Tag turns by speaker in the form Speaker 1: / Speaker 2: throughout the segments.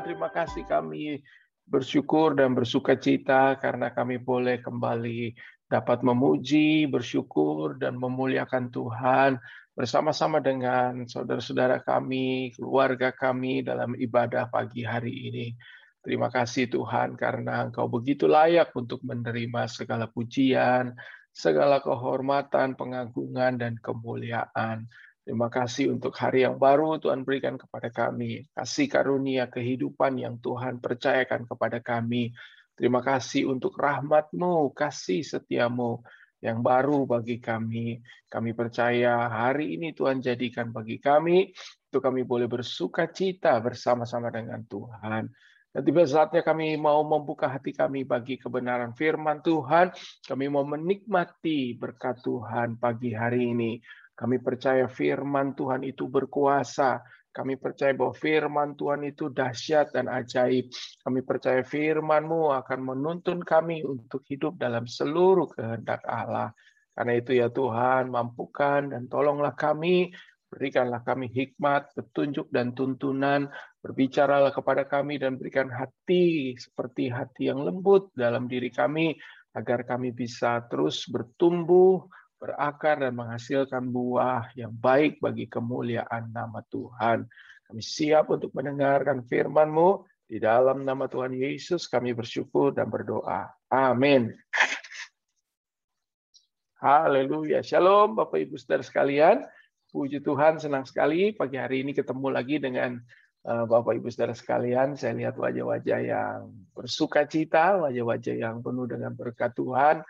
Speaker 1: Tuhan, terima kasih kami bersyukur dan bersuka cita karena kami boleh kembali dapat memuji, bersyukur, dan memuliakan Tuhan bersama-sama dengan saudara-saudara kami, keluarga kami dalam ibadah pagi hari ini. Terima kasih Tuhan karena Engkau begitu layak untuk menerima segala pujian, segala kehormatan, pengagungan, dan kemuliaan. Terima kasih untuk hari yang baru Tuhan berikan kepada kami. Kasih karunia kehidupan yang Tuhan percayakan kepada kami. Terima kasih untuk rahmat-Mu, kasih setiamu yang baru bagi kami. Kami percaya hari ini Tuhan jadikan bagi kami, untuk kami boleh bersuka cita bersama-sama dengan Tuhan. Dan tiba saatnya kami mau membuka hati kami bagi kebenaran firman Tuhan. Kami mau menikmati berkat Tuhan pagi hari ini. Kami percaya firman Tuhan itu berkuasa. Kami percaya bahwa firman Tuhan itu dahsyat dan ajaib. Kami percaya firman-Mu akan menuntun kami untuk hidup dalam seluruh kehendak Allah. Karena itu ya Tuhan, mampukan dan tolonglah kami, berikanlah kami hikmat, petunjuk dan tuntunan, berbicaralah kepada kami dan berikan hati seperti hati yang lembut dalam diri kami, agar kami bisa terus bertumbuh, berakar dan menghasilkan buah yang baik bagi kemuliaan nama Tuhan. Kami siap untuk mendengarkan firman-Mu. Di dalam nama Tuhan Yesus kami bersyukur dan berdoa. Amin. Haleluya. Shalom Bapak Ibu Saudara sekalian. Puji Tuhan, senang sekali pagi hari ini ketemu lagi dengan eh, Bapak Ibu Saudara sekalian. Saya lihat wajah-wajah yang bersuka cita, wajah-wajah yang penuh dengan berkat Tuhan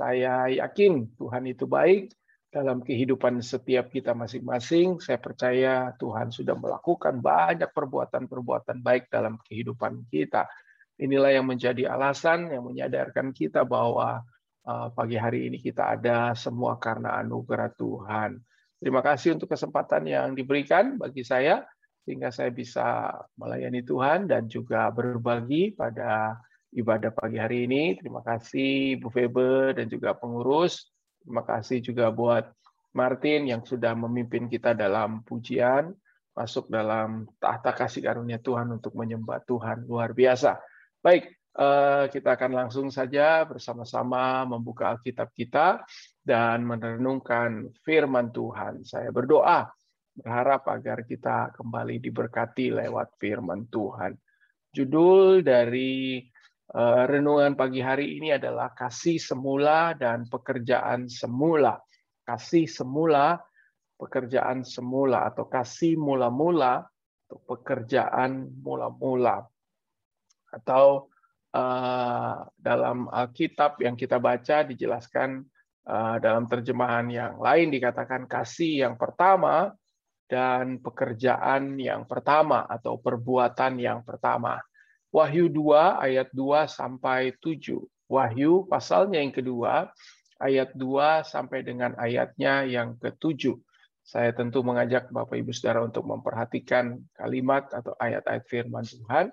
Speaker 1: saya yakin Tuhan itu baik dalam kehidupan setiap kita masing-masing. Saya percaya Tuhan sudah melakukan banyak perbuatan-perbuatan baik dalam kehidupan kita. Inilah yang menjadi alasan yang menyadarkan kita bahwa uh, pagi hari ini kita ada semua karena anugerah Tuhan. Terima kasih untuk kesempatan yang diberikan bagi saya sehingga saya bisa melayani Tuhan dan juga berbagi pada ibadah pagi hari ini. Terima kasih Bu Febe dan juga pengurus. Terima kasih juga buat Martin yang sudah memimpin kita dalam pujian, masuk dalam tahta kasih karunia Tuhan untuk menyembah Tuhan. Luar biasa. Baik, eh, kita akan langsung saja bersama-sama membuka Alkitab kita dan merenungkan firman Tuhan. Saya berdoa, berharap agar kita kembali diberkati lewat firman Tuhan. Judul dari renungan pagi hari ini adalah kasih semula dan pekerjaan semula. Kasih semula, pekerjaan semula, atau kasih mula-mula, atau pekerjaan mula-mula. Atau uh, dalam Alkitab yang kita baca dijelaskan uh, dalam terjemahan yang lain dikatakan kasih yang pertama dan pekerjaan yang pertama atau perbuatan yang pertama. Wahyu 2 ayat 2 sampai 7. Wahyu pasalnya yang kedua ayat 2 sampai dengan ayatnya yang ketujuh. Saya tentu mengajak Bapak Ibu Saudara untuk memperhatikan kalimat atau ayat-ayat firman Tuhan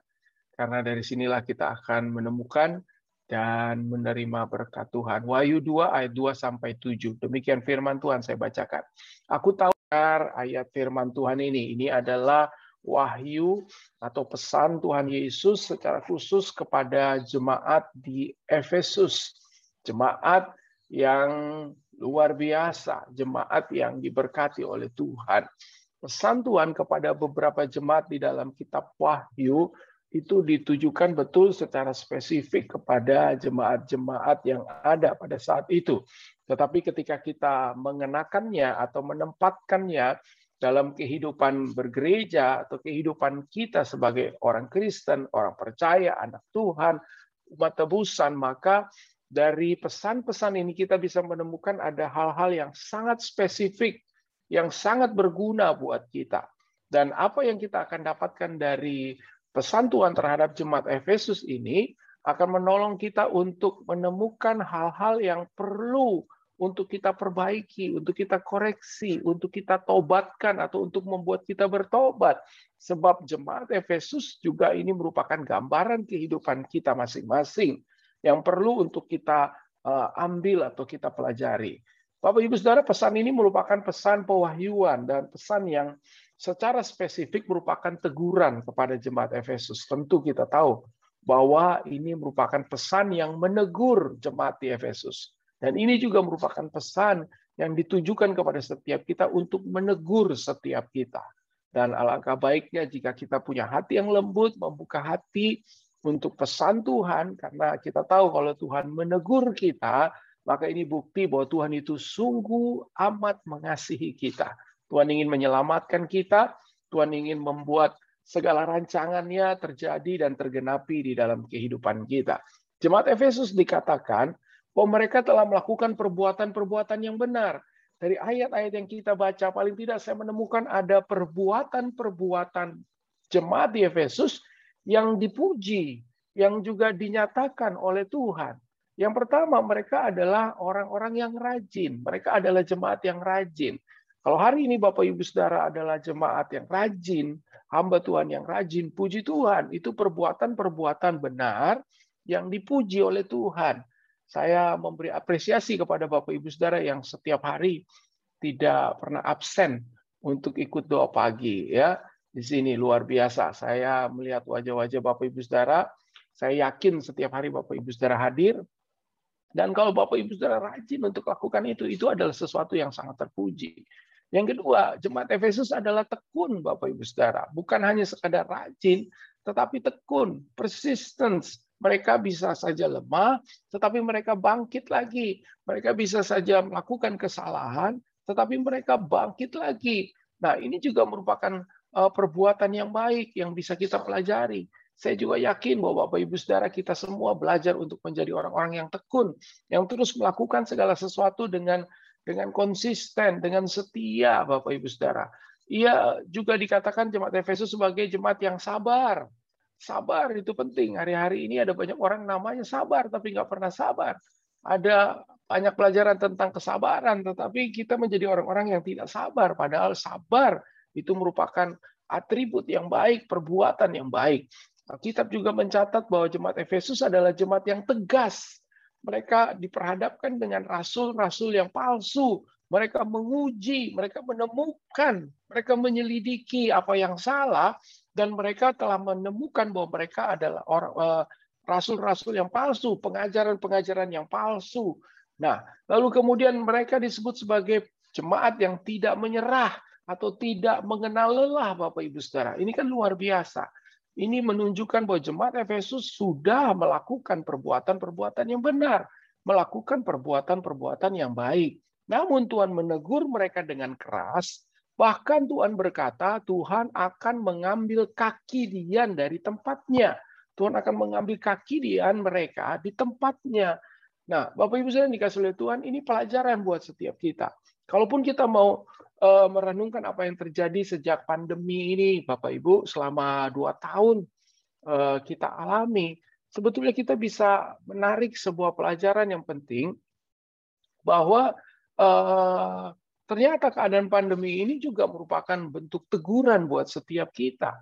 Speaker 1: karena dari sinilah kita akan menemukan dan menerima berkat Tuhan. Wahyu 2 ayat 2 sampai 7. Demikian firman Tuhan saya bacakan. Aku tahu ayat firman Tuhan ini. Ini adalah wahyu atau pesan Tuhan Yesus secara khusus kepada jemaat di Efesus. Jemaat yang luar biasa, jemaat yang diberkati oleh Tuhan. Pesan Tuhan kepada beberapa jemaat di dalam kitab Wahyu itu ditujukan betul secara spesifik kepada jemaat-jemaat yang ada pada saat itu. Tetapi ketika kita mengenakannya atau menempatkannya dalam kehidupan bergereja atau kehidupan kita sebagai orang Kristen, orang percaya, anak Tuhan, umat tebusan, maka dari pesan-pesan ini kita bisa menemukan ada hal-hal yang sangat spesifik, yang sangat berguna buat kita. Dan apa yang kita akan dapatkan dari pesan Tuhan terhadap jemaat Efesus ini akan menolong kita untuk menemukan hal-hal yang perlu untuk kita perbaiki, untuk kita koreksi, untuk kita tobatkan atau untuk membuat kita bertobat. Sebab jemaat Efesus juga ini merupakan gambaran kehidupan kita masing-masing yang perlu untuk kita uh, ambil atau kita pelajari. Bapak Ibu Saudara, pesan ini merupakan pesan pewahyuan dan pesan yang secara spesifik merupakan teguran kepada jemaat Efesus. Tentu kita tahu bahwa ini merupakan pesan yang menegur jemaat di Efesus. Dan ini juga merupakan pesan yang ditujukan kepada setiap kita untuk menegur setiap kita. Dan alangkah baiknya jika kita punya hati yang lembut, membuka hati untuk pesan Tuhan, karena kita tahu kalau Tuhan menegur kita, maka ini bukti bahwa Tuhan itu sungguh amat mengasihi kita. Tuhan ingin menyelamatkan kita, Tuhan ingin membuat segala rancangannya terjadi dan tergenapi di dalam kehidupan kita. Jemaat Efesus dikatakan bahwa mereka telah melakukan perbuatan-perbuatan yang benar. Dari ayat-ayat yang kita baca, paling tidak saya menemukan ada perbuatan-perbuatan jemaat di Efesus yang dipuji, yang juga dinyatakan oleh Tuhan. Yang pertama, mereka adalah orang-orang yang rajin. Mereka adalah jemaat yang rajin. Kalau hari ini Bapak Ibu Saudara adalah jemaat yang rajin, hamba Tuhan yang rajin, puji Tuhan, itu perbuatan-perbuatan benar yang dipuji oleh Tuhan. Saya memberi apresiasi kepada Bapak Ibu Saudara yang setiap hari tidak pernah absen untuk ikut doa pagi ya. Di sini luar biasa. Saya melihat wajah-wajah Bapak Ibu Saudara, saya yakin setiap hari Bapak Ibu Saudara hadir dan kalau Bapak Ibu Saudara rajin untuk lakukan itu, itu adalah sesuatu yang sangat terpuji. Yang kedua, jemaat Efesus adalah tekun Bapak Ibu Saudara. Bukan hanya sekadar rajin, tetapi tekun, persistence. Mereka bisa saja lemah, tetapi mereka bangkit lagi. Mereka bisa saja melakukan kesalahan, tetapi mereka bangkit lagi. Nah, ini juga merupakan eh, perbuatan yang baik yang bisa kita pelajari. Saya juga yakin bahwa Bapak Ibu Saudara kita semua belajar untuk menjadi orang-orang yang tekun, yang terus melakukan segala sesuatu dengan dengan konsisten, dengan setia Bapak Ibu Saudara. Ia juga dikatakan jemaat Efesus sebagai jemaat yang sabar. Sabar itu penting. Hari-hari ini ada banyak orang namanya sabar tapi nggak pernah sabar. Ada banyak pelajaran tentang kesabaran, tetapi kita menjadi orang-orang yang tidak sabar. Padahal sabar itu merupakan atribut yang baik, perbuatan yang baik. Kitab juga mencatat bahwa jemaat Efesus adalah jemaat yang tegas. Mereka diperhadapkan dengan rasul-rasul yang palsu. Mereka menguji, mereka menemukan, mereka menyelidiki apa yang salah, dan mereka telah menemukan bahwa mereka adalah orang eh, rasul-rasul yang palsu, pengajaran-pengajaran yang palsu. Nah, lalu kemudian mereka disebut sebagai jemaat yang tidak menyerah atau tidak mengenal lelah, Bapak Ibu Saudara. Ini kan luar biasa. Ini menunjukkan bahwa jemaat Efesus sudah melakukan perbuatan-perbuatan yang benar, melakukan perbuatan-perbuatan yang baik. Namun Tuhan menegur mereka dengan keras, bahkan Tuhan berkata Tuhan akan mengambil kaki Dian dari tempatnya. Tuhan akan mengambil kaki Dian mereka di tempatnya. Nah, Bapak Ibu saya dikasih oleh Tuhan, ini pelajaran buat setiap kita. Kalaupun kita mau uh, merenungkan apa yang terjadi sejak pandemi ini, Bapak Ibu, selama dua tahun uh, kita alami, sebetulnya kita bisa menarik sebuah pelajaran yang penting bahwa uh, ternyata keadaan pandemi ini juga merupakan bentuk teguran buat setiap kita.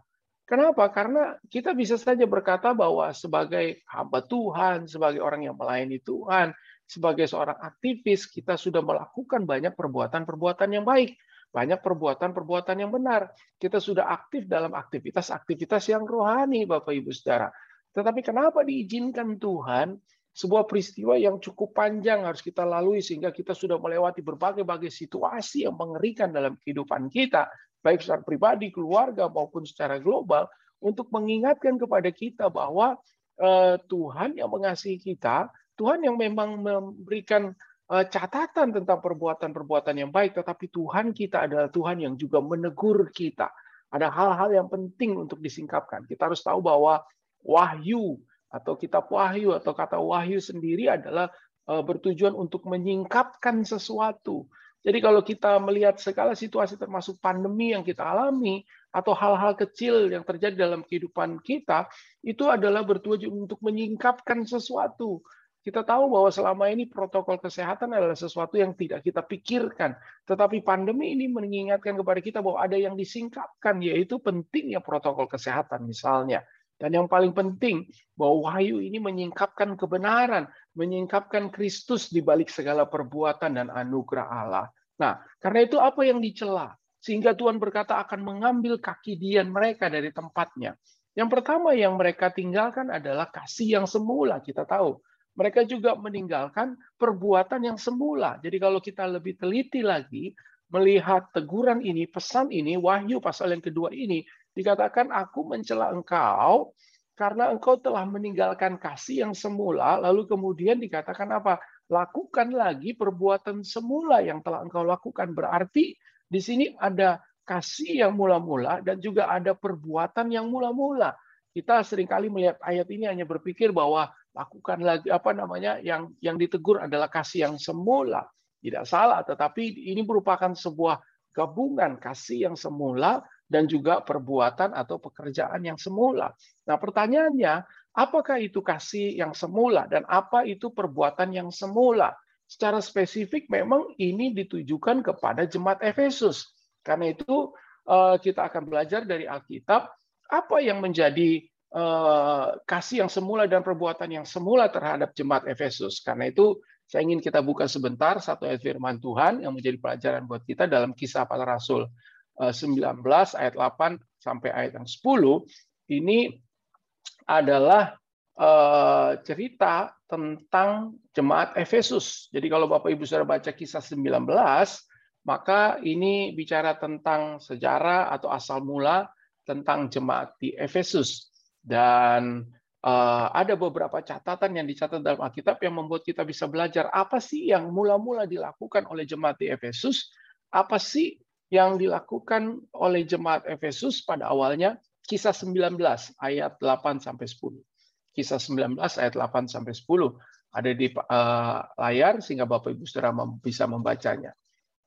Speaker 1: Kenapa? Karena kita bisa saja berkata bahwa sebagai hamba Tuhan, sebagai orang yang melayani Tuhan, sebagai seorang aktivis, kita sudah melakukan banyak perbuatan-perbuatan yang baik banyak perbuatan-perbuatan yang benar. Kita sudah aktif dalam aktivitas-aktivitas yang rohani, Bapak Ibu Saudara. Tetapi kenapa diizinkan Tuhan sebuah peristiwa yang cukup panjang harus kita lalui sehingga kita sudah melewati berbagai-bagai situasi yang mengerikan dalam kehidupan kita, baik secara pribadi, keluarga maupun secara global, untuk mengingatkan kepada kita bahwa uh, Tuhan yang mengasihi kita, Tuhan yang memang memberikan Eh, catatan tentang perbuatan-perbuatan yang baik, tetapi Tuhan kita adalah Tuhan yang juga menegur kita. Ada hal-hal yang penting untuk disingkapkan. Kita harus tahu bahwa wahyu atau kitab wahyu atau kata wahyu sendiri adalah eh, bertujuan untuk menyingkapkan sesuatu. Jadi kalau kita melihat segala situasi termasuk pandemi yang kita alami atau hal-hal kecil yang terjadi dalam kehidupan kita itu adalah bertujuan untuk menyingkapkan sesuatu. Kita tahu bahwa selama ini protokol kesehatan adalah sesuatu yang tidak kita pikirkan. Tetapi pandemi ini mengingatkan kepada kita bahwa ada yang disingkapkan, yaitu pentingnya protokol kesehatan misalnya. Dan yang paling penting, bahwa wahyu ini menyingkapkan kebenaran, menyingkapkan Kristus di balik segala perbuatan dan anugerah Allah. Nah, karena itu apa yang dicela? Sehingga Tuhan berkata akan mengambil kaki dian mereka dari tempatnya. Yang pertama yang mereka tinggalkan adalah kasih yang semula. Kita tahu mereka juga meninggalkan perbuatan yang semula. Jadi kalau kita lebih teliti lagi melihat teguran ini, pesan ini, Wahyu pasal yang kedua ini dikatakan aku mencela engkau karena engkau telah meninggalkan kasih yang semula, lalu kemudian dikatakan apa? Lakukan lagi perbuatan semula yang telah engkau lakukan. Berarti di sini ada kasih yang mula-mula dan juga ada perbuatan yang mula-mula. Kita sering kali melihat ayat ini hanya berpikir bahwa lakukan lagi apa namanya yang yang ditegur adalah kasih yang semula. Tidak salah, tetapi ini merupakan sebuah gabungan kasih yang semula dan juga perbuatan atau pekerjaan yang semula. Nah, pertanyaannya, apakah itu kasih yang semula dan apa itu perbuatan yang semula? Secara spesifik memang ini ditujukan kepada jemaat Efesus. Karena itu eh, kita akan belajar dari Alkitab apa yang menjadi eh, kasih yang semula dan perbuatan yang semula terhadap jemaat Efesus. Karena itu saya ingin kita buka sebentar satu ayat firman Tuhan yang menjadi pelajaran buat kita dalam kisah para rasul 19 eh, ayat 8 sampai ayat yang 10 ini adalah cerita tentang jemaat Efesus. Jadi kalau Bapak Ibu sudah baca kisah 19 maka ini bicara tentang sejarah atau asal mula tentang jemaat di Efesus dan uh, ada beberapa catatan yang dicatat dalam Alkitab yang membuat kita bisa belajar apa sih yang mula-mula dilakukan oleh jemaat di Efesus, apa sih yang dilakukan oleh jemaat Efesus pada awalnya kisah 19 ayat 8 sampai 10. Kisah 19 ayat 8 sampai 10 ada di uh, layar sehingga Bapak Ibu Saudara bisa membacanya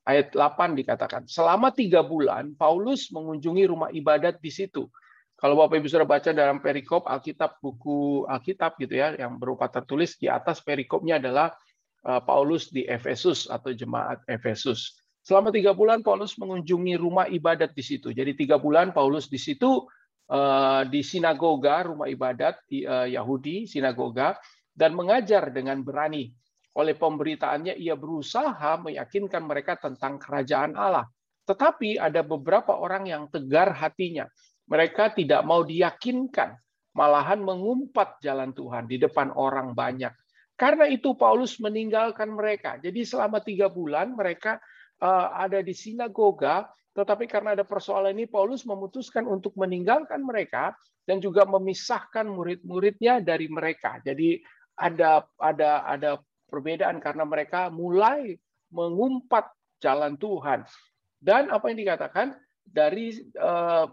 Speaker 1: ayat 8 dikatakan, selama tiga bulan Paulus mengunjungi rumah ibadat di situ. Kalau Bapak Ibu sudah baca dalam perikop Alkitab, buku Alkitab gitu ya, yang berupa tertulis di atas perikopnya adalah eh, Paulus di Efesus atau jemaat Efesus. Selama tiga bulan Paulus mengunjungi rumah ibadat di situ. Jadi tiga bulan Paulus di situ eh, di sinagoga, rumah ibadat eh, Yahudi, sinagoga, dan mengajar dengan berani oleh pemberitaannya ia berusaha meyakinkan mereka tentang kerajaan Allah. Tetapi ada beberapa orang yang tegar hatinya. Mereka tidak mau diyakinkan, malahan mengumpat jalan Tuhan di depan orang banyak. Karena itu Paulus meninggalkan mereka. Jadi selama tiga bulan mereka ada di sinagoga, tetapi karena ada persoalan ini Paulus memutuskan untuk meninggalkan mereka dan juga memisahkan murid-muridnya dari mereka. Jadi ada ada ada perbedaan karena mereka mulai mengumpat jalan Tuhan. Dan apa yang dikatakan dari eh,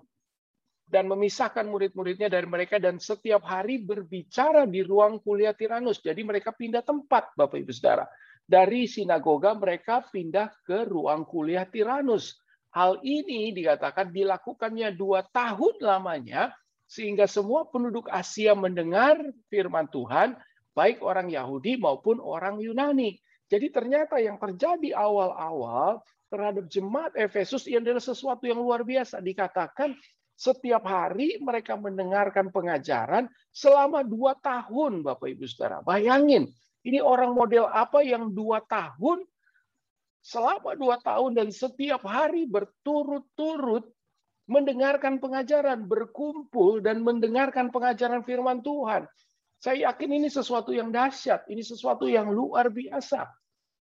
Speaker 1: dan memisahkan murid-muridnya dari mereka dan setiap hari berbicara di ruang kuliah Tiranus. Jadi mereka pindah tempat, Bapak Ibu Saudara. Dari sinagoga mereka pindah ke ruang kuliah Tiranus. Hal ini dikatakan dilakukannya dua tahun lamanya, sehingga semua penduduk Asia mendengar firman Tuhan baik orang Yahudi maupun orang Yunani. Jadi ternyata yang terjadi awal-awal terhadap jemaat Efesus ini adalah sesuatu yang luar biasa. Dikatakan setiap hari mereka mendengarkan pengajaran selama dua tahun, Bapak Ibu Saudara. Bayangin, ini orang model apa yang dua tahun, selama dua tahun dan setiap hari berturut-turut mendengarkan pengajaran, berkumpul dan mendengarkan pengajaran firman Tuhan. Saya yakin ini sesuatu yang dahsyat, ini sesuatu yang luar biasa.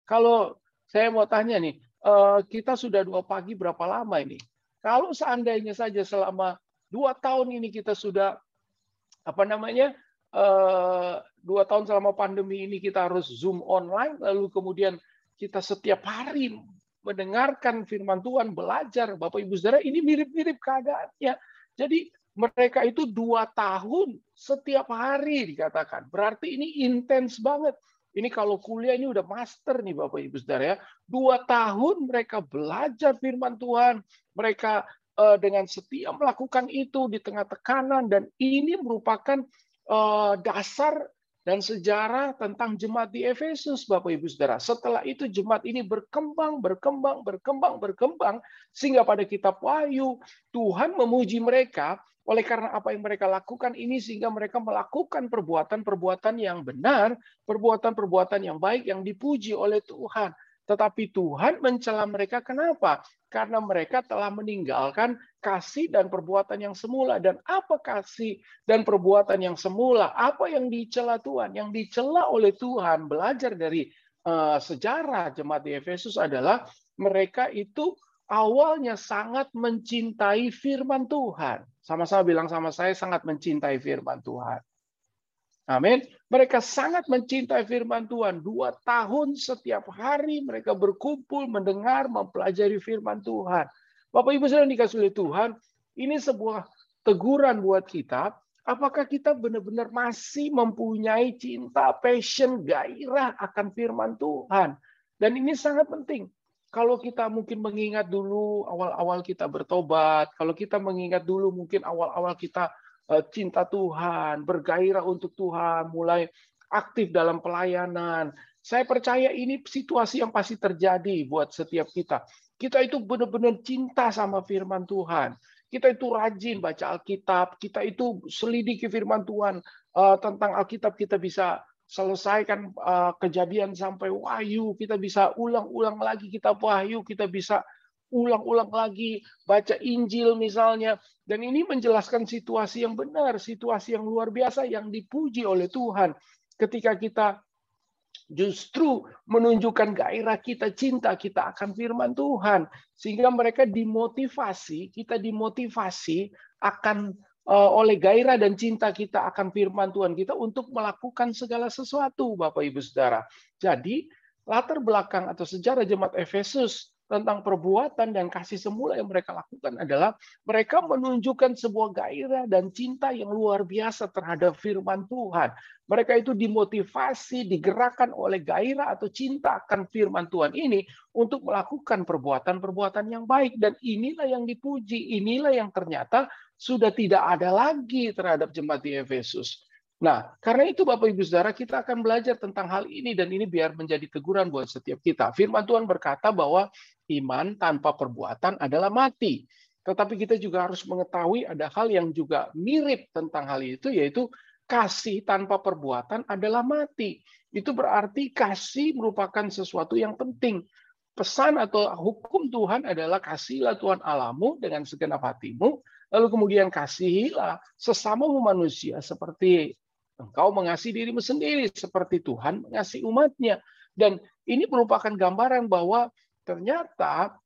Speaker 1: Kalau saya mau tanya nih, eh, kita sudah dua pagi berapa lama ini? Kalau seandainya saja selama dua tahun ini kita sudah apa namanya dua tahun selama pandemi ini kita harus zoom online, lalu kemudian kita setiap hari mendengarkan firman Tuhan, belajar, Bapak Ibu Saudara, ini mirip-mirip keadaannya. Jadi mereka itu dua tahun setiap hari dikatakan. Berarti ini intens banget. Ini kalau kuliah ini udah master nih Bapak Ibu Saudara ya. Dua tahun mereka belajar firman Tuhan. Mereka uh, dengan setia melakukan itu di tengah tekanan. Dan ini merupakan dasar dan sejarah tentang jemaat di Efesus, Bapak Ibu Saudara. Setelah itu jemaat ini berkembang, berkembang, berkembang, berkembang, sehingga pada kitab Wahyu, Tuhan memuji mereka oleh karena apa yang mereka lakukan ini sehingga mereka melakukan perbuatan-perbuatan yang benar, perbuatan-perbuatan yang baik yang dipuji oleh Tuhan. Tetapi Tuhan mencela mereka kenapa? Karena mereka telah meninggalkan kasih dan perbuatan yang semula. Dan apa kasih dan perbuatan yang semula? Apa yang dicela Tuhan? Yang dicela oleh Tuhan, belajar dari uh, sejarah jemaat di Efesus adalah mereka itu awalnya sangat mencintai firman Tuhan. Sama-sama bilang sama saya sangat mencintai firman Tuhan. Amin. Mereka sangat mencintai firman Tuhan. Dua tahun setiap hari mereka berkumpul, mendengar, mempelajari firman Tuhan. Bapak Ibu sedang dikasih oleh Tuhan, ini sebuah teguran buat kita. Apakah kita benar-benar masih mempunyai cinta, passion, gairah akan firman Tuhan? Dan ini sangat penting. Kalau kita mungkin mengingat dulu awal-awal kita bertobat, kalau kita mengingat dulu mungkin awal-awal kita cinta Tuhan, bergairah untuk Tuhan, mulai aktif dalam pelayanan. Saya percaya ini situasi yang pasti terjadi buat setiap kita. Kita itu benar-benar cinta sama firman Tuhan. Kita itu rajin baca Alkitab, kita itu selidiki firman Tuhan uh, tentang Alkitab kita bisa selesaikan uh, kejadian sampai wahyu, kita bisa ulang-ulang lagi kitab wahyu, kita bisa ulang-ulang lagi, baca Injil misalnya. Dan ini menjelaskan situasi yang benar, situasi yang luar biasa yang dipuji oleh Tuhan. Ketika kita justru menunjukkan gairah kita, cinta kita akan firman Tuhan. Sehingga mereka dimotivasi, kita dimotivasi akan eh, oleh gairah dan cinta kita akan firman Tuhan kita untuk melakukan segala sesuatu, Bapak Ibu Saudara. Jadi, latar belakang atau sejarah jemaat Efesus tentang perbuatan dan kasih semula yang mereka lakukan adalah mereka menunjukkan sebuah gairah dan cinta yang luar biasa terhadap firman Tuhan. Mereka itu dimotivasi, digerakkan oleh gairah atau cinta akan firman Tuhan ini untuk melakukan perbuatan-perbuatan yang baik. Dan inilah yang dipuji, inilah yang ternyata sudah tidak ada lagi terhadap jemaat di Efesus. Nah, karena itu Bapak Ibu Saudara, kita akan belajar tentang hal ini dan ini biar menjadi teguran buat setiap kita. Firman Tuhan berkata bahwa iman tanpa perbuatan adalah mati. Tetapi kita juga harus mengetahui ada hal yang juga mirip tentang hal itu, yaitu kasih tanpa perbuatan adalah mati. Itu berarti kasih merupakan sesuatu yang penting. Pesan atau hukum Tuhan adalah kasihlah Tuhan alamu dengan segenap hatimu, lalu kemudian kasihilah sesama manusia seperti Engkau mengasihi dirimu sendiri seperti Tuhan mengasihi umatnya. Dan ini merupakan gambaran bahwa ternyata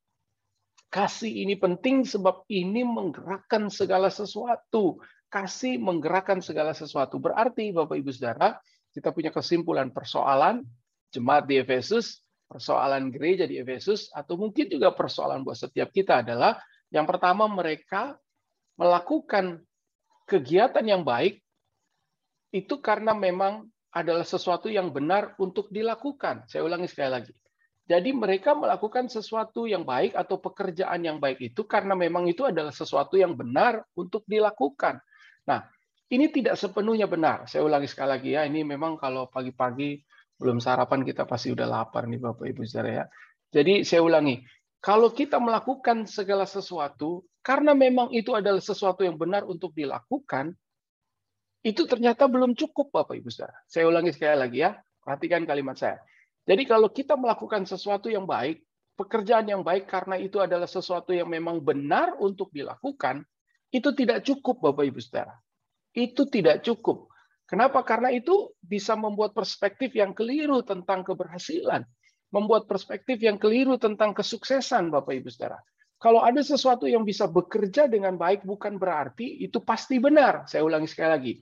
Speaker 1: kasih ini penting sebab ini menggerakkan segala sesuatu. Kasih menggerakkan segala sesuatu. Berarti Bapak Ibu Saudara, kita punya kesimpulan persoalan jemaat di Efesus, persoalan gereja di Efesus, atau mungkin juga persoalan buat setiap kita adalah yang pertama mereka melakukan kegiatan yang baik itu karena memang adalah sesuatu yang benar untuk dilakukan. Saya ulangi sekali lagi. Jadi mereka melakukan sesuatu yang baik atau pekerjaan yang baik itu karena memang itu adalah sesuatu yang benar untuk dilakukan. Nah, ini tidak sepenuhnya benar. Saya ulangi sekali lagi ya, ini memang kalau pagi-pagi belum sarapan kita pasti udah lapar nih Bapak Ibu Saudara ya. Jadi saya ulangi, kalau kita melakukan segala sesuatu karena memang itu adalah sesuatu yang benar untuk dilakukan, itu ternyata belum cukup Bapak Ibu Saudara. Saya ulangi sekali lagi ya, perhatikan kalimat saya. Jadi kalau kita melakukan sesuatu yang baik, pekerjaan yang baik karena itu adalah sesuatu yang memang benar untuk dilakukan, itu tidak cukup Bapak Ibu Saudara. Itu tidak cukup. Kenapa? Karena itu bisa membuat perspektif yang keliru tentang keberhasilan, membuat perspektif yang keliru tentang kesuksesan Bapak Ibu Saudara. Kalau ada sesuatu yang bisa bekerja dengan baik bukan berarti itu pasti benar. Saya ulangi sekali lagi.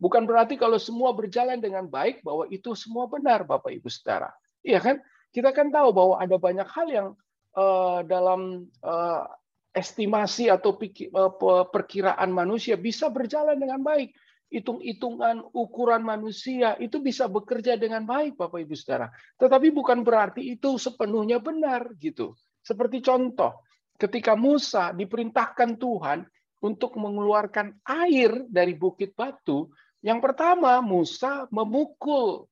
Speaker 1: Bukan berarti kalau semua berjalan dengan baik bahwa itu semua benar Bapak Ibu Saudara. Iya kan? Kita kan tahu bahwa ada banyak hal yang uh, dalam uh, estimasi atau pikir, uh, eh, perkiraan manusia bisa berjalan dengan baik. Hitung-hitungan ukuran manusia itu bisa bekerja dengan baik Bapak Ibu Saudara. Tetapi bukan berarti itu sepenuhnya benar gitu. Seperti contoh, ketika Musa diperintahkan Tuhan untuk mengeluarkan air dari bukit batu, yang pertama Musa memukul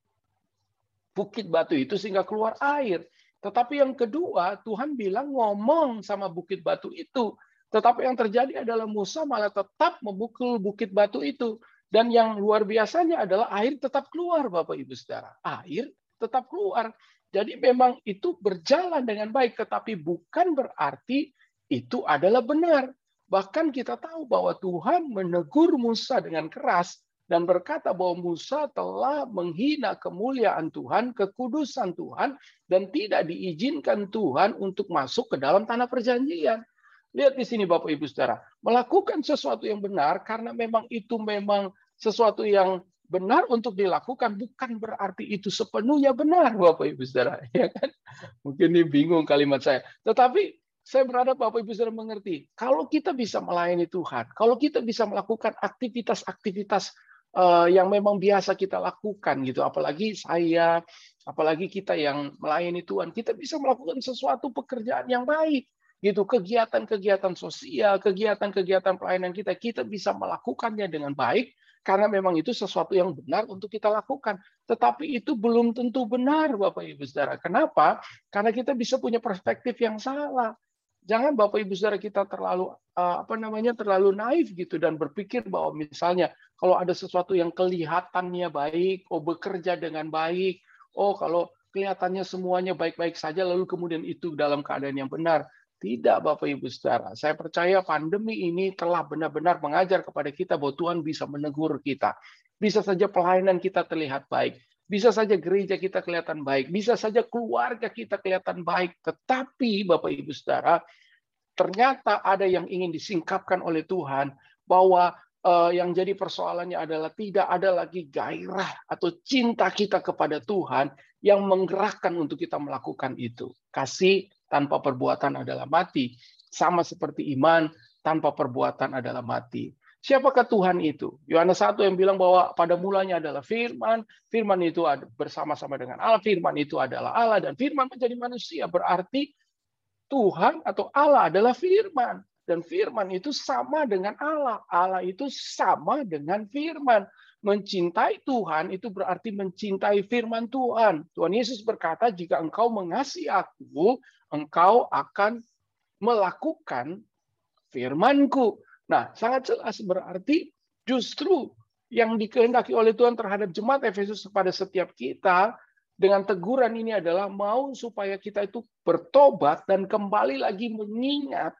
Speaker 1: bukit batu itu sehingga keluar air. Tetapi yang kedua, Tuhan bilang ngomong sama bukit batu itu. Tetapi yang terjadi adalah Musa malah tetap memukul bukit batu itu. Dan yang luar biasanya adalah air tetap keluar, Bapak Ibu Saudara. Air tetap keluar. Jadi memang itu berjalan dengan baik, tetapi bukan berarti itu adalah benar. Bahkan kita tahu bahwa Tuhan menegur Musa dengan keras dan berkata bahwa Musa telah menghina kemuliaan Tuhan, kekudusan Tuhan, dan tidak diizinkan Tuhan untuk masuk ke dalam tanah perjanjian. Lihat di sini Bapak Ibu Saudara, melakukan sesuatu yang benar karena memang itu memang sesuatu yang benar untuk dilakukan bukan berarti itu sepenuhnya benar Bapak Ibu Saudara, ya kan? Mungkin ini bingung kalimat saya. Tetapi saya berharap Bapak Ibu Saudara mengerti, kalau kita bisa melayani Tuhan, kalau kita bisa melakukan aktivitas-aktivitas eh, yang memang biasa kita lakukan gitu, apalagi saya, apalagi kita yang melayani Tuhan, kita bisa melakukan sesuatu pekerjaan yang baik gitu kegiatan-kegiatan sosial, kegiatan-kegiatan pelayanan kita kita bisa melakukannya dengan baik karena memang itu sesuatu yang benar untuk kita lakukan. Tetapi itu belum tentu benar Bapak Ibu Saudara. Kenapa? Karena kita bisa punya perspektif yang salah. Jangan Bapak Ibu Saudara kita terlalu eh, apa namanya terlalu naif gitu dan berpikir bahwa misalnya kalau ada sesuatu yang kelihatannya baik, oh bekerja dengan baik, oh kalau kelihatannya semuanya baik-baik saja lalu kemudian itu dalam keadaan yang benar. Tidak Bapak Ibu Saudara. Saya percaya pandemi ini telah benar-benar mengajar kepada kita bahwa Tuhan bisa menegur kita. Bisa saja pelayanan kita terlihat baik. Bisa saja gereja kita kelihatan baik. Bisa saja keluarga kita kelihatan baik. Tetapi Bapak Ibu Saudara, ternyata ada yang ingin disingkapkan oleh Tuhan bahwa uh, yang jadi persoalannya adalah tidak ada lagi gairah atau cinta kita kepada Tuhan yang menggerakkan untuk kita melakukan itu. Kasih tanpa perbuatan adalah mati. Sama seperti iman tanpa perbuatan adalah mati. Siapakah Tuhan itu? Yohanes 1 yang bilang bahwa pada mulanya adalah firman, firman itu bersama-sama dengan Allah, firman itu adalah Allah dan firman menjadi manusia. Berarti Tuhan atau Allah adalah firman dan firman itu sama dengan Allah. Allah itu sama dengan firman. Mencintai Tuhan itu berarti mencintai firman Tuhan. Tuhan Yesus berkata, "Jika engkau mengasihi Aku, engkau akan melakukan firmanku. Nah, sangat jelas berarti justru yang dikehendaki oleh Tuhan terhadap jemaat Efesus kepada setiap kita dengan teguran ini adalah mau supaya kita itu bertobat dan kembali lagi mengingat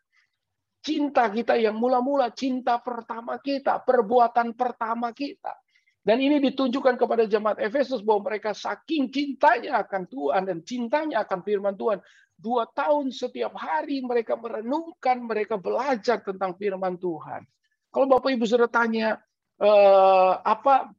Speaker 1: cinta kita yang mula-mula cinta pertama kita, perbuatan pertama kita. Dan ini ditunjukkan kepada jemaat Efesus bahwa mereka saking cintanya akan Tuhan dan cintanya akan firman Tuhan dua tahun setiap hari mereka merenungkan, mereka belajar tentang firman Tuhan. Kalau Bapak Ibu sudah tanya eh, apa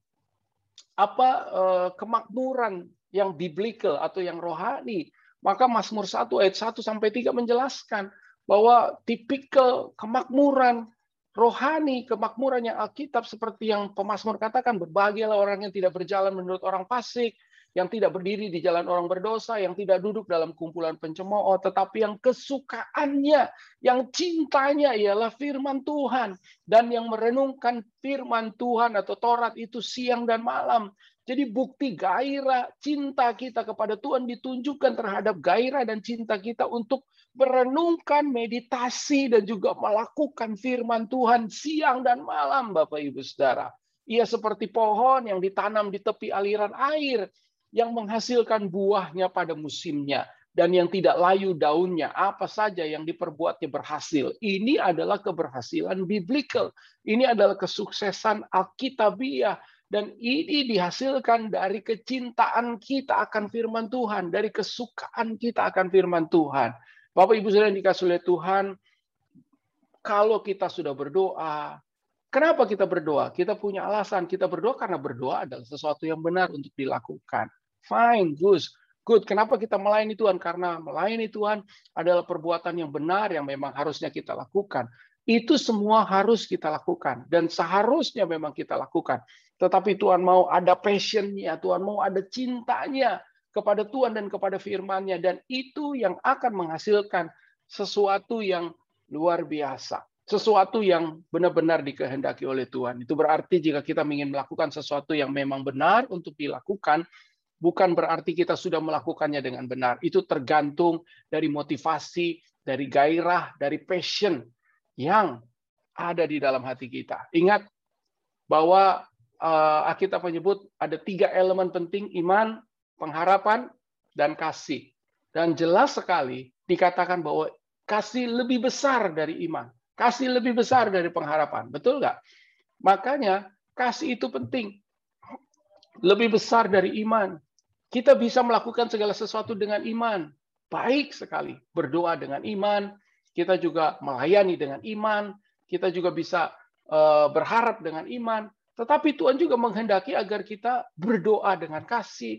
Speaker 1: apa eh, kemakmuran yang biblical atau yang rohani, maka Mazmur 1 ayat 1 sampai 3 menjelaskan bahwa tipikal kemakmuran rohani, kemakmuran yang Alkitab seperti yang pemazmur katakan, berbahagialah orang yang tidak berjalan menurut orang fasik, yang tidak berdiri di jalan orang berdosa, yang tidak duduk dalam kumpulan pencemooh, tetapi yang kesukaannya, yang cintanya ialah firman Tuhan dan yang merenungkan firman Tuhan atau Taurat itu siang dan malam. Jadi bukti gairah cinta kita kepada Tuhan ditunjukkan terhadap gairah dan cinta kita untuk merenungkan, meditasi dan juga melakukan firman Tuhan siang dan malam Bapak Ibu Saudara. Ia seperti pohon yang ditanam di tepi aliran air yang menghasilkan buahnya pada musimnya dan yang tidak layu daunnya, apa saja yang diperbuatnya berhasil. Ini adalah keberhasilan biblical. Ini adalah kesuksesan Alkitabiah dan ini dihasilkan dari kecintaan kita akan firman Tuhan, dari kesukaan kita akan firman Tuhan. Bapak Ibu Saudara yang dikasih oleh Tuhan, kalau kita sudah berdoa, Kenapa kita berdoa? Kita punya alasan. Kita berdoa karena berdoa adalah sesuatu yang benar untuk dilakukan. Fine, good. Good. Kenapa kita melayani Tuhan? Karena melayani Tuhan adalah perbuatan yang benar yang memang harusnya kita lakukan. Itu semua harus kita lakukan dan seharusnya memang kita lakukan. Tetapi Tuhan mau ada passionnya, Tuhan mau ada cintanya kepada Tuhan dan kepada firman-Nya dan itu yang akan menghasilkan sesuatu yang luar biasa sesuatu yang benar-benar dikehendaki oleh Tuhan. Itu berarti jika kita ingin melakukan sesuatu yang memang benar untuk dilakukan, bukan berarti kita sudah melakukannya dengan benar. Itu tergantung dari motivasi, dari gairah, dari passion. yang ada di dalam hati kita. Ingat bahwa uh, menyebut ada tiga elemen penting iman, pengharapan, dan kasih. Dan jelas sekali dikatakan bahwa kasih lebih besar dari iman. Kasih lebih besar dari pengharapan. Betul nggak? Makanya kasih itu penting. Lebih besar dari iman. Kita bisa melakukan segala sesuatu dengan iman. Baik sekali. Berdoa dengan iman. Kita juga melayani dengan iman. Kita juga bisa uh, berharap dengan iman. Tetapi Tuhan juga menghendaki agar kita berdoa dengan kasih,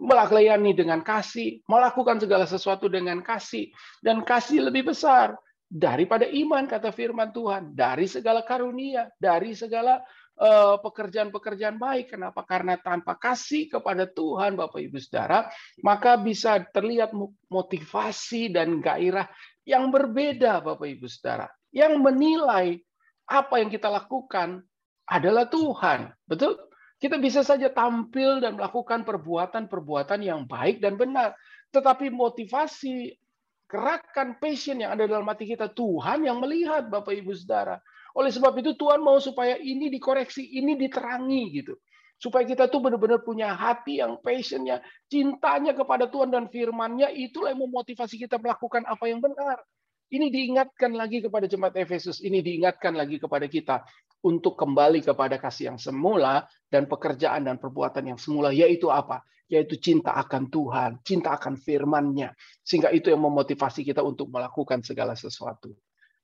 Speaker 1: melayani dengan kasih, melakukan segala sesuatu dengan kasih, dan kasih lebih besar daripada iman, kata firman Tuhan, dari segala karunia, dari segala eh, pekerjaan-pekerjaan baik. Kenapa? Karena tanpa kasih kepada Tuhan, Bapak Ibu Saudara, maka bisa terlihat motivasi dan gairah yang berbeda, Bapak Ibu Saudara, yang menilai apa yang kita lakukan adalah Tuhan. Betul? Kita bisa saja tampil dan melakukan perbuatan-perbuatan yang baik dan benar. Tetapi motivasi, gerakan, passion yang ada dalam hati kita, Tuhan yang melihat Bapak Ibu Saudara. Oleh sebab itu Tuhan mau supaya ini dikoreksi, ini diterangi gitu. Supaya kita tuh benar-benar punya hati yang passionnya, cintanya kepada Tuhan dan firman-Nya, itulah yang memotivasi kita melakukan apa yang benar. Ini diingatkan lagi kepada jemaat Efesus, ini diingatkan lagi kepada kita untuk kembali kepada kasih yang semula dan pekerjaan dan perbuatan yang semula, yaitu apa? Yaitu cinta akan Tuhan, cinta akan firman-Nya. Sehingga itu yang memotivasi kita untuk melakukan segala sesuatu.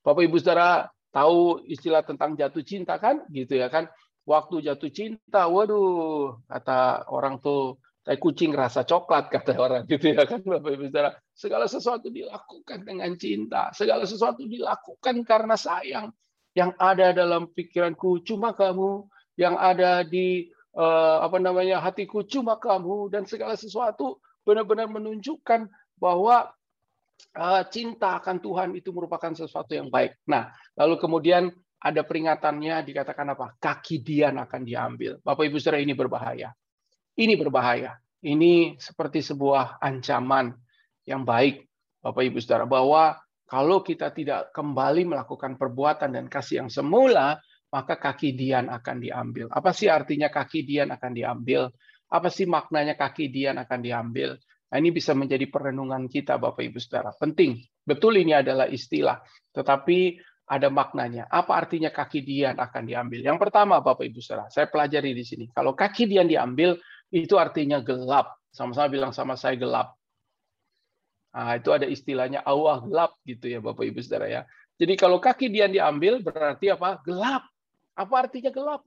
Speaker 1: Bapak Ibu Saudara tahu istilah tentang jatuh cinta kan? Gitu ya kan? Waktu jatuh cinta, waduh, kata orang tuh, saya kucing rasa coklat, kata orang gitu ya kan Bapak Ibu Saudara. Segala sesuatu dilakukan dengan cinta. Segala sesuatu dilakukan karena sayang yang ada dalam pikiranku cuma kamu, yang ada di uh, apa namanya hatiku cuma kamu dan segala sesuatu benar-benar menunjukkan bahwa uh, cinta akan Tuhan itu merupakan sesuatu yang baik. Nah, lalu kemudian ada peringatannya dikatakan apa? Kaki Dian akan diambil. Bapak Ibu Saudara ini berbahaya. Ini berbahaya. Ini seperti sebuah ancaman yang baik Bapak Ibu Saudara bahwa kalau kita tidak kembali melakukan perbuatan dan kasih yang semula, maka kaki Dian akan diambil. Apa sih artinya kaki Dian akan diambil? Apa sih maknanya kaki Dian akan diambil? Nah, ini bisa menjadi perenungan kita, Bapak Ibu Saudara. Penting. Betul ini adalah istilah, tetapi ada maknanya. Apa artinya kaki Dian akan diambil? Yang pertama, Bapak Ibu Saudara, saya pelajari di sini. Kalau kaki Dian diambil, itu artinya gelap. Sama-sama bilang sama saya gelap. Nah, itu ada istilahnya awah gelap gitu ya Bapak Ibu Saudara ya. Jadi kalau kaki dia diambil berarti apa? Gelap. Apa artinya gelap?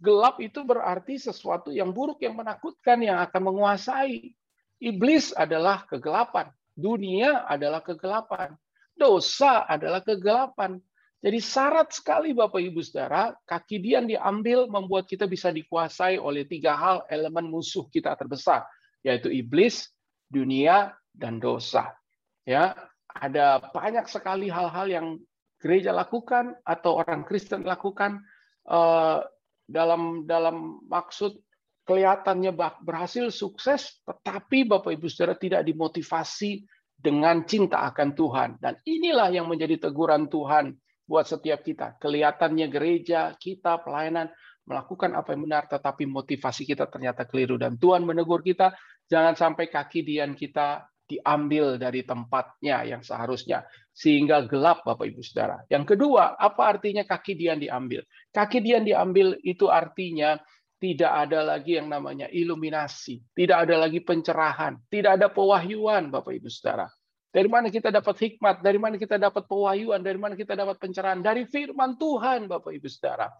Speaker 1: Gelap itu berarti sesuatu yang buruk yang menakutkan yang akan menguasai. Iblis adalah kegelapan, dunia adalah kegelapan, dosa adalah kegelapan. Jadi syarat sekali Bapak Ibu Saudara, kaki dia diambil membuat kita bisa dikuasai oleh tiga hal elemen musuh kita terbesar, yaitu iblis, dunia, dan dosa. Ya, ada banyak sekali hal-hal yang gereja lakukan atau orang Kristen lakukan uh, dalam dalam maksud kelihatannya berhasil sukses, tetapi Bapak Ibu Saudara tidak dimotivasi dengan cinta akan Tuhan. Dan inilah yang menjadi teguran Tuhan buat setiap kita. Kelihatannya gereja, kita, pelayanan, melakukan apa yang benar, tetapi motivasi kita ternyata keliru. Dan Tuhan menegur kita, jangan sampai kaki dian kita diambil dari tempatnya yang seharusnya sehingga gelap Bapak Ibu Saudara. Yang kedua, apa artinya kaki dian diambil? Kaki dian diambil itu artinya tidak ada lagi yang namanya iluminasi, tidak ada lagi pencerahan, tidak ada pewahyuan Bapak Ibu Saudara. Dari mana kita dapat hikmat? Dari mana kita dapat pewahyuan? Dari mana kita dapat pencerahan? Dari firman Tuhan Bapak Ibu Saudara.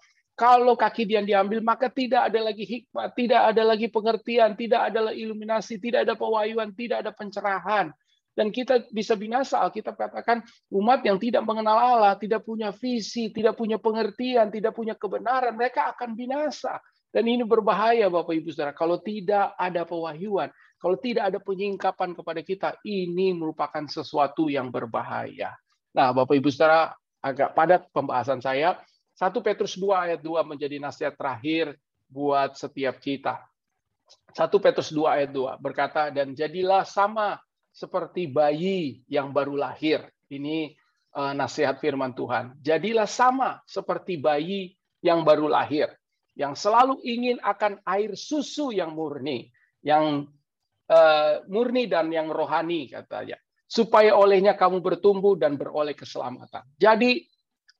Speaker 1: Kalau kaki dia diambil, maka tidak ada lagi hikmat, tidak ada lagi pengertian, tidak ada iluminasi, tidak ada pewahyuan, tidak ada pencerahan. Dan kita bisa binasa. Kita katakan umat yang tidak mengenal Allah, tidak punya visi, tidak punya pengertian, tidak punya kebenaran, mereka akan binasa. Dan ini berbahaya Bapak Ibu Saudara. Kalau tidak ada pewahyuan, kalau tidak ada penyingkapan kepada kita, ini merupakan sesuatu yang berbahaya. Nah, Bapak Ibu Saudara, agak padat pembahasan saya. 1 Petrus 2 ayat 2 menjadi nasihat terakhir buat setiap kita. 1 Petrus 2 ayat 2 berkata, dan jadilah sama seperti bayi yang baru lahir. Ini uh, nasihat firman Tuhan. Jadilah sama seperti bayi yang baru lahir, yang selalu ingin akan air susu yang murni, yang uh, murni dan yang rohani katanya, supaya olehnya kamu bertumbuh dan beroleh keselamatan. Jadi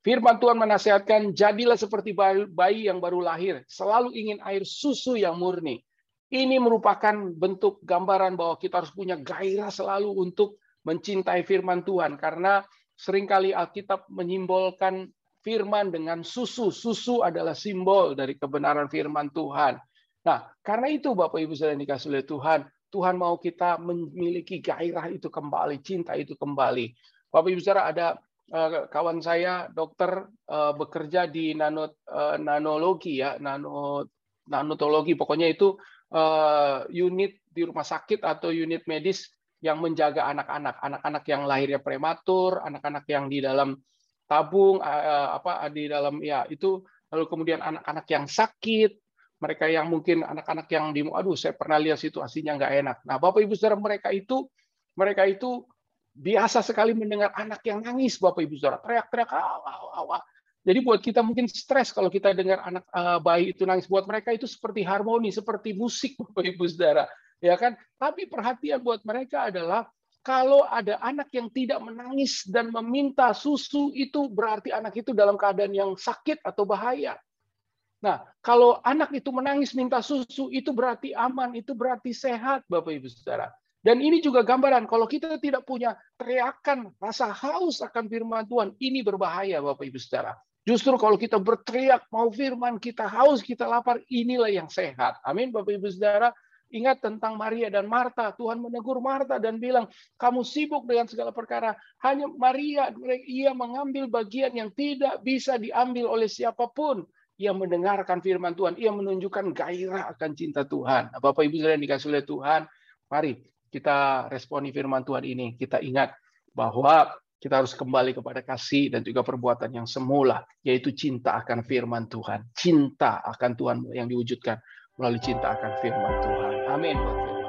Speaker 1: firman Tuhan menasihatkan, jadilah seperti bayi yang baru lahir, selalu ingin air susu yang murni. Ini merupakan bentuk gambaran bahwa kita harus punya gairah selalu untuk mencintai firman Tuhan karena sering kali Alkitab menyimbolkan firman dengan susu. Susu adalah simbol dari kebenaran firman Tuhan. Nah, karena itu Bapak Ibu Saudara dikasih oleh Tuhan, Tuhan mau kita memiliki gairah itu kembali, cinta itu kembali. Bapak Ibu Saudara ada kawan saya dokter uh, bekerja di nano uh, nanologi ya, nano nanotologi. Pokoknya itu unit di rumah sakit atau unit medis yang menjaga anak-anak, anak-anak yang lahirnya prematur, anak-anak yang di dalam tabung apa di dalam ya itu. Lalu kemudian anak-anak yang sakit, mereka yang mungkin anak-anak yang di aduh saya pernah lihat situasinya nggak enak. Nah, Bapak Ibu Saudara mereka itu mereka itu biasa sekali mendengar anak yang nangis Bapak Ibu Saudara, teriak-teriak awal jadi buat kita mungkin stres kalau kita dengar anak uh, bayi itu nangis. Buat mereka itu seperti harmoni, seperti musik, Bapak Ibu Saudara. Ya kan? Tapi perhatian buat mereka adalah kalau ada anak yang tidak menangis dan meminta susu itu berarti anak itu dalam keadaan yang sakit atau bahaya. Nah, kalau anak itu menangis minta susu itu berarti aman, itu berarti sehat, Bapak Ibu Saudara. Dan ini juga gambaran kalau kita tidak punya teriakan rasa haus akan firman Tuhan, ini berbahaya Bapak Ibu Saudara. Justru kalau kita berteriak mau firman, kita haus, kita lapar, inilah yang sehat. Amin Bapak Ibu Saudara. Ingat tentang Maria dan Marta. Tuhan menegur Marta dan bilang, kamu sibuk dengan segala perkara. Hanya Maria, ia mengambil bagian yang tidak bisa diambil oleh siapa pun. Ia mendengarkan firman Tuhan. Ia menunjukkan gairah akan cinta Tuhan. Nah, Bapak Ibu Saudara dikasih oleh Tuhan, mari kita responi firman Tuhan ini. Kita ingat bahwa kita harus kembali kepada kasih dan juga perbuatan yang semula, yaitu cinta akan firman Tuhan. Cinta akan Tuhan yang diwujudkan melalui cinta akan firman Tuhan. Amin.